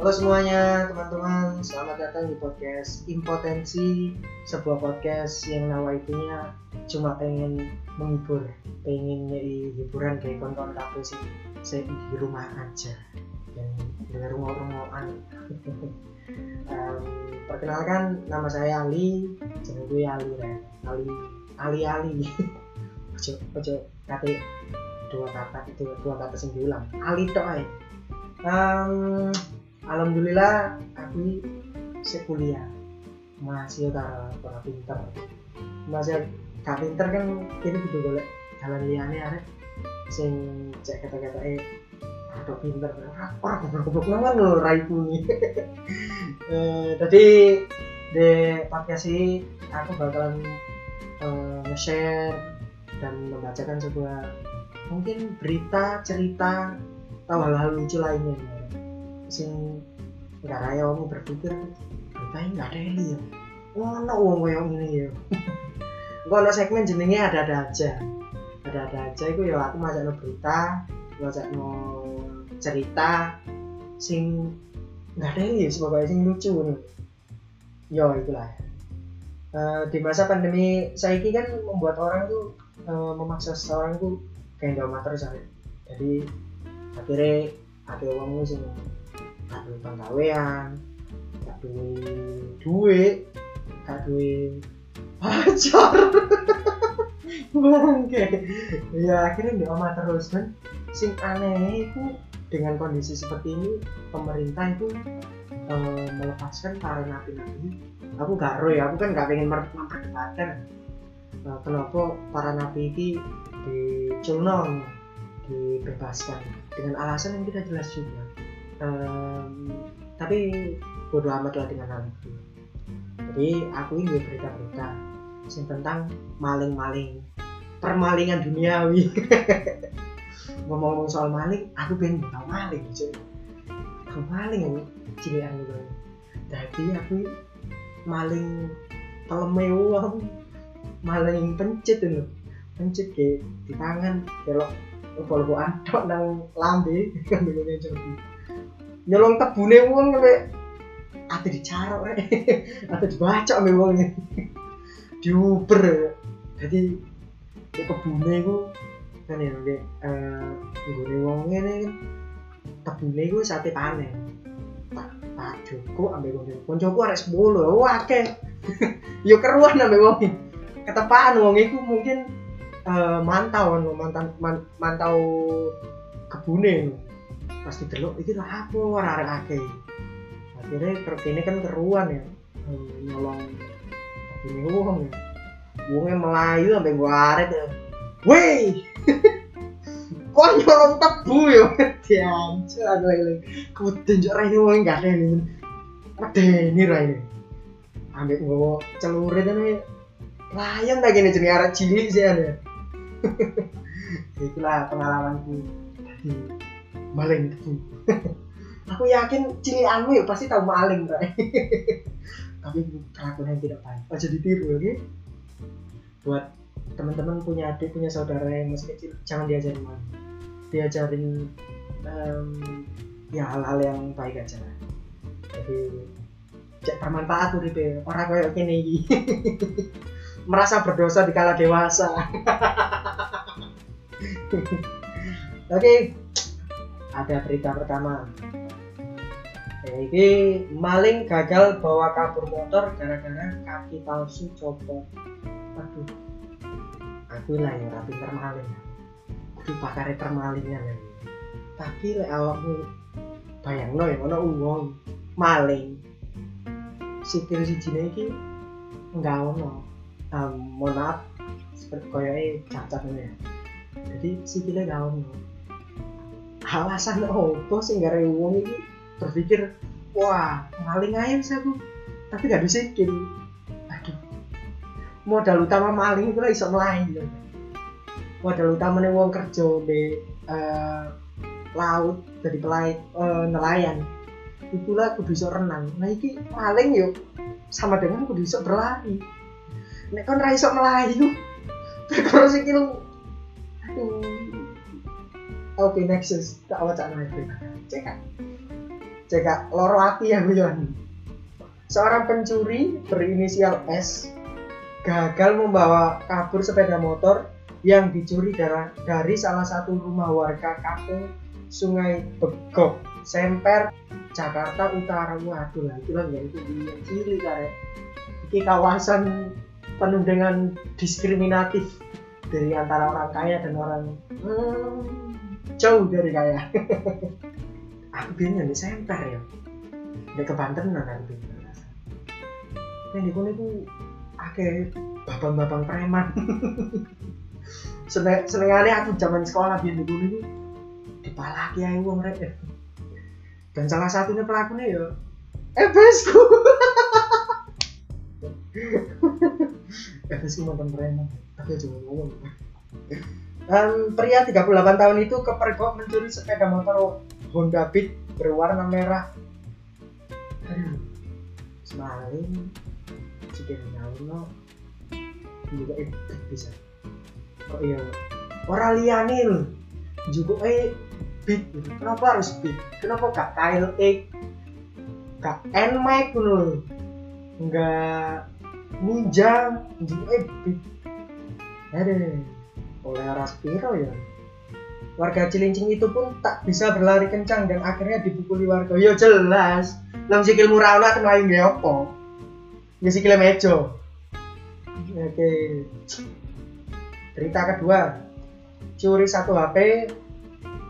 Halo semuanya teman-teman, selamat datang di podcast Impotensi Sebuah podcast yang nawainya cuma pengen menghibur Pengen nyai hiburan kayak konten kafe sih? Saya di rumah aja Dan dengar rumah-rumahan um, Perkenalkan nama saya Ali Jangan gue Ali ya Ali Ali Ali. Ojo, ojo kata dua kata itu dua kata sing diulang. Ali ae. Um, alhamdulillah aku saya masih karo para pinter. Masih gak pinter kan kini kudu golek jalan liane arek. Sing cek kata-kata eh ada pinter orang goblok-goblok lho raiku nih eh tadi di podcast ini aku bakalan eh, nge-share dan membacakan sebuah mungkin berita cerita atau hal-hal lucu lainnya. ya. Sing nggak raya kamu berpikir beritanya nggak ada ini ya. Ngono wong yang ini ya. Ada segmen jenenge ada ada aja. Ada ada aja itu ya aku masak no berita masak no cerita sing nggak ada ini sebagai sing lucu nih yo itulah. Eh, di masa pandemi saya ini kan membuat orang tuh eh, memaksa seseorang tuh kayak nggak mater jadi akhirnya ada uang sing gak duwe penggawean gak duwe duit gak duwe pacar bangke ya akhirnya di oma terus kan sing aneh itu dengan kondisi seperti ini pemerintah itu eh, melepaskan para napi-napi aku gak roh ya aku kan gak pengen memperdebatkan. Nah, kenapa para napi ini diculno dibebaskan? Dengan alasan yang tidak jelas juga Em, tapi bodoh amat lah dengan hal itu. Jadi aku ini berita-berita yang tentang maling-maling permalingan duniawi. Ngomong-ngomong soal maling aku pengen tahu maling cuy. Tahu maling aku cilian gitu. Jadi aku maling teleme uang maling pencet itu pencet ke di tangan kalau lepo-lepo antok nang lambe kan ngene jadi nyolong tebune wong sampe ate dicarok rek. Ate dibacok sampe wong diuber. Jadi ke kebune iku kan ya nek eh nggone wong ngene kan kebune iku sate panen tak tak cukup ambek wong koncoku arek 10 wah akeh. Yo keruan ambek wong. Ketepaan wong iku mungkin eh, mantau kan mantan man- mantau kebune pasti delok iki lah apa ora arek akeh? Akhirnya kerjanya kan keruan ya eh, nyolong kebune wong ya. Wongnya melayu sampai gua aret ya. Weh! Kok nyolong tebu ya? Diancur aku lagi kemudian jok raine wong gak ada ini ada ini raine. Ambil gua celurit ini layan tak gini jenis arah cilik sih ada itulah pengalamanku. Di maling aku yakin cilianmu ya pasti tahu maling tapi kelakuan yang tidak baik aja ditiru oke? Buat teman-teman punya adik punya saudara yang masih kecil jangan diajarin maling. Diajarin em, ya hal-hal yang baik aja. Jadi cek bermanfaat tuh orang kayak gini. Merasa berdosa di kala dewasa. Oke ada berita pertama. Ini maling gagal bawa kabur motor gara-gara kaki palsu copot aduh. Aku lah ya rapi permaling kudu pakare permalingan ya. tapi lek awakmu bayangno ya ono uang maling. Sikil sijine iki enggak ono. Um, mohon maaf seperti koyoke cacat ini ya. Jadi sikilnya enggak ono alasan apa sih gara uang ini. Berpikir wah maling aja sih aku. Tapi gak bisa sikil aduh. Modal utama maling itu lah iso melayu. Modal utamanya uang kerja di eh, laut jadi pelaut eh, nelayan. Itulah aku bisa renang. Nah ini maling yuk sama dengan aku bisa berlari. Nek kon ra melayu perkara sikil aduh oke next tak wacana itu cek kan cekak loro ati ya guyon seorang pencuri berinisial S gagal membawa kabur sepeda motor yang dicuri dari, salah satu rumah warga kampung Sungai Begok, Semper, Jakarta Utara. Waduh lah, itu lah ya itu di ciri kayak ini kawasan penuh dengan diskriminatif dari antara orang kaya dan orang hmm, jauh dari kaya. aku bingung di Semper ya, di kebantenan nanti. Yang di itu akeh babang-babang preman. seneng senengane aku zaman sekolah biyen dulu itu dipalaki ae wong rek dan salah satunya pelakunya ya ebesku ebesku mantan preman tapi cuma ngomong dan pria 38 tahun itu kepergok mencuri sepeda motor Honda Beat berwarna merah. Semaling jika nyawino juga eh bisa. Kok iya. Orang liane lho. Juga eh beat gitu. kenapa harus beat? Kenapa gak KLE gak Nmic lho. Enggak ninja juga eh beat. Ada oleh Raspiro ya. Warga Cilincing itu pun tak bisa berlari kencang dan akhirnya dipukuli warga. Yo jelas. Lam sikil murah akan lain gak apa ya sikil mejo oke. Berita kedua, curi satu HP,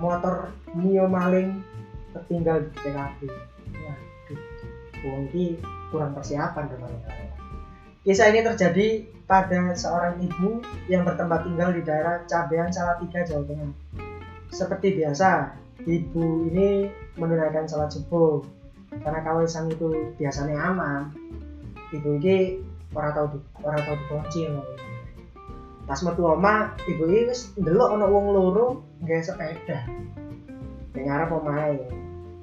motor Mio maling tertinggal di TKP. Waduh, kurang persiapan teman Kisah ini terjadi pada seorang ibu yang bertempat tinggal di daerah Cabean Salatiga, Jawa Tengah. Seperti biasa, ibu ini menunaikan sholat subuh. Karena kawasan itu biasanya aman. Ibu ini orang tahu orang tahu dikunci pas metu oma ibu ini wis ndelok ana wong loro nggawe sepeda. Ning arep omahe.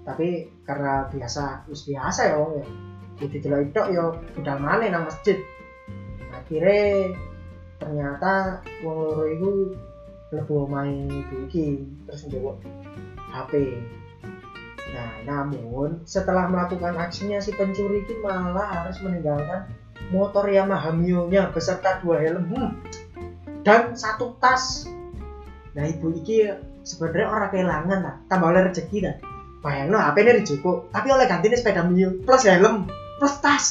Tapi karena biasa wis biasa ya ya jadi delok itu ya budal mana nang masjid. Akhirnya ternyata wong loro itu lebu main ibu iki terus njawab HP nah namun setelah melakukan aksinya si pencuri itu malah harus meninggalkan motor Yamaha Mio nya beserta dua helm hmm, dan satu tas. Nah ibu iki sebenarnya orang kehilangan lah tambah oleh rezeki kan bayang no HP ini cukup tapi oleh ganti ini sepeda mio plus helm plus tas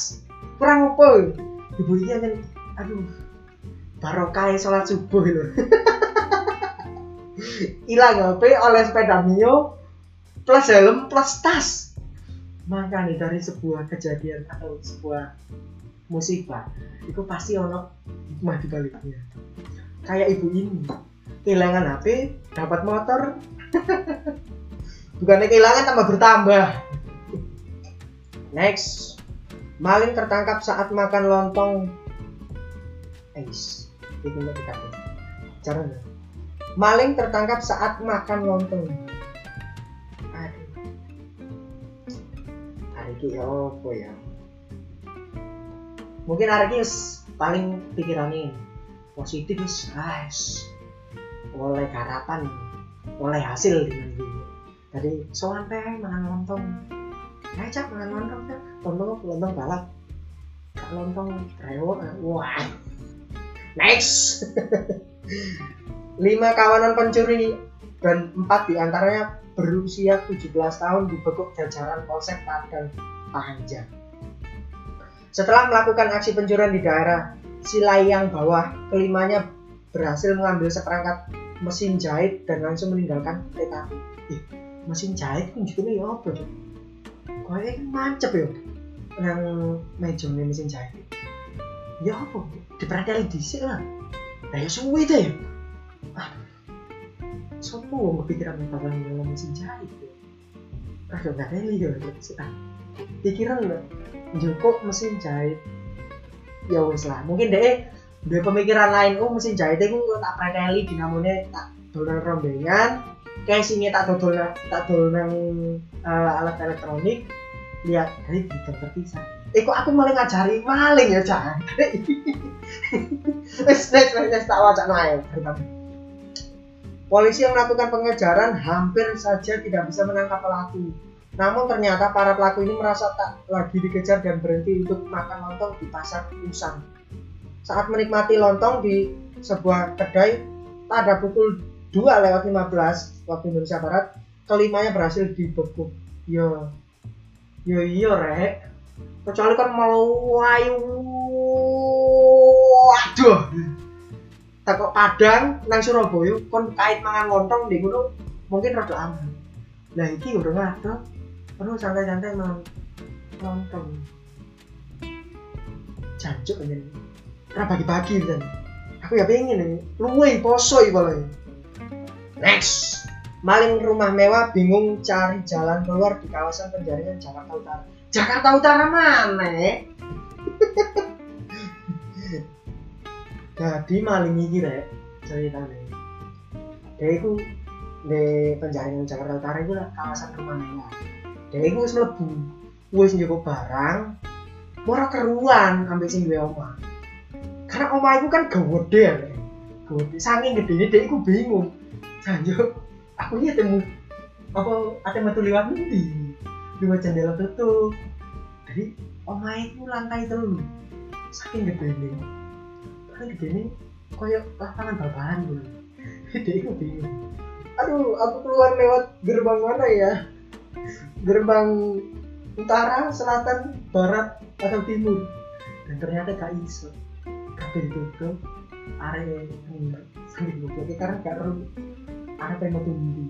kurang apa ibu iki kan aduh barokah sholat subuh loh hilang HP oleh sepeda mio plus helm plus tas. Makanya dari sebuah kejadian atau sebuah musibah itu pasti ono hikmah di baliknya. Kayak ibu ini kehilangan HP dapat motor. Bukannya kehilangan tambah bertambah. Next maling tertangkap saat makan lontong. Ais, itu nggak dikasih cara maling tertangkap saat makan lontong. Aduh. Hari ini apa ya? Mungkin hari ini paling pikirannya positif guys oleh harapan oleh hasil dengan gitu jadi soalnya teh makan lontong. Ngajak makan lontong kan lontong lontong balap lontong rewo wah next lima kawanan pencuri dan empat di antaranya berusia 17 tahun dibekuk jajaran Polsek Padang Panjang. Setelah melakukan aksi pencurian di daerah si layang bawah kelimanya berhasil mengambil seperangkat mesin jahit dan langsung meninggalkan TKP. Eh, mesin jahit pun juga ya apa? Kayaknya mancep ya nang meja mesin jahit. Ya apa? Diperhatiin sini lah. Nah ya suwi deh. Aduh. Sopo wong kepikiran bakal nang mesin jahit. Aduh gak teli ya. Pikiran nggak? Joko mesin jahit ya wis lah mungkin deh dua pemikiran lain oh mesin jahit itu tak preteli dinamone tak dolan rombengan casingnya tak dodol tak dodol nang uh, alat elektronik lihat dari di terpisah eh kok aku malah ngajari maling ya jangan next next tak wajak naik Polisi yang melakukan pengejaran hampir saja tidak bisa menangkap pelaku. Namun ternyata para pelaku ini merasa tak lagi dikejar dan berhenti untuk makan lontong di pasar Usang. Saat menikmati lontong di sebuah kedai pada pukul 2 lewat 15 waktu Indonesia Barat, kelimanya berhasil dibekuk. Yo, yo iya rek. Kecuali kan mau wayu, waduh. Tak kok Padang nang Surabaya kon kait mangan lontong di gunung mungkin rada aman. Lah iki udah ngadoh penuh santai-santai mangan lontong. Jancuk aja nih. Kan. Aku ya pengen nih, luwe poso iki malah. Next. Maling rumah mewah bingung cari jalan keluar di kawasan penjaringan Jakarta Utara. Jakarta Utara mana? Jadi maling iki rek ceritanya. Dia itu di penjaringan Jakarta Utara itu kawasan rumah mewah. Dia itu wis mlebu, wis njogo barang, ora keruan ambek sing duwe omah. Karena omah itu kan gede ya, gede. Saking gedenya dia itu bingung. Sanjo, aku ini temu apa ada metu lewat nanti lewat jendela tutup. Jadi omah itu lantai telu. Saking gede ini. Paling gede ini koyok lapangan bal-balan gitu dia itu bingung. Aduh aku keluar lewat gerbang mana ya? Gerbang utara selatan barat atau timur. Dan ternyata gak iso. Kabeh ditutup area sambil buka karena gak ada pengen metu ndi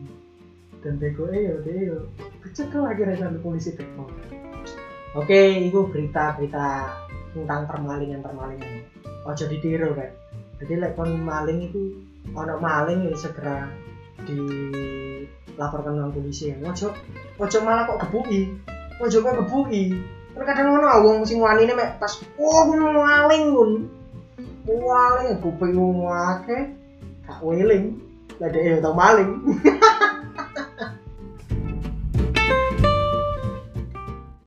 dan bego eh yo yo. Kecekel lagi sampai polisi teko. Oke itu berita-berita tentang permalingan permalingan. Ojo ditiru kan jadi lek kon maling itu ono maling ya segera dilaporkan nang polisi. Ya ojo ojo malah kok gebuki. Ojo kok gebuki. Kan kadang ngono wong sing wani mek pas oh, maling pun maling kuping wong akeh. Gak weling lah dia tau maling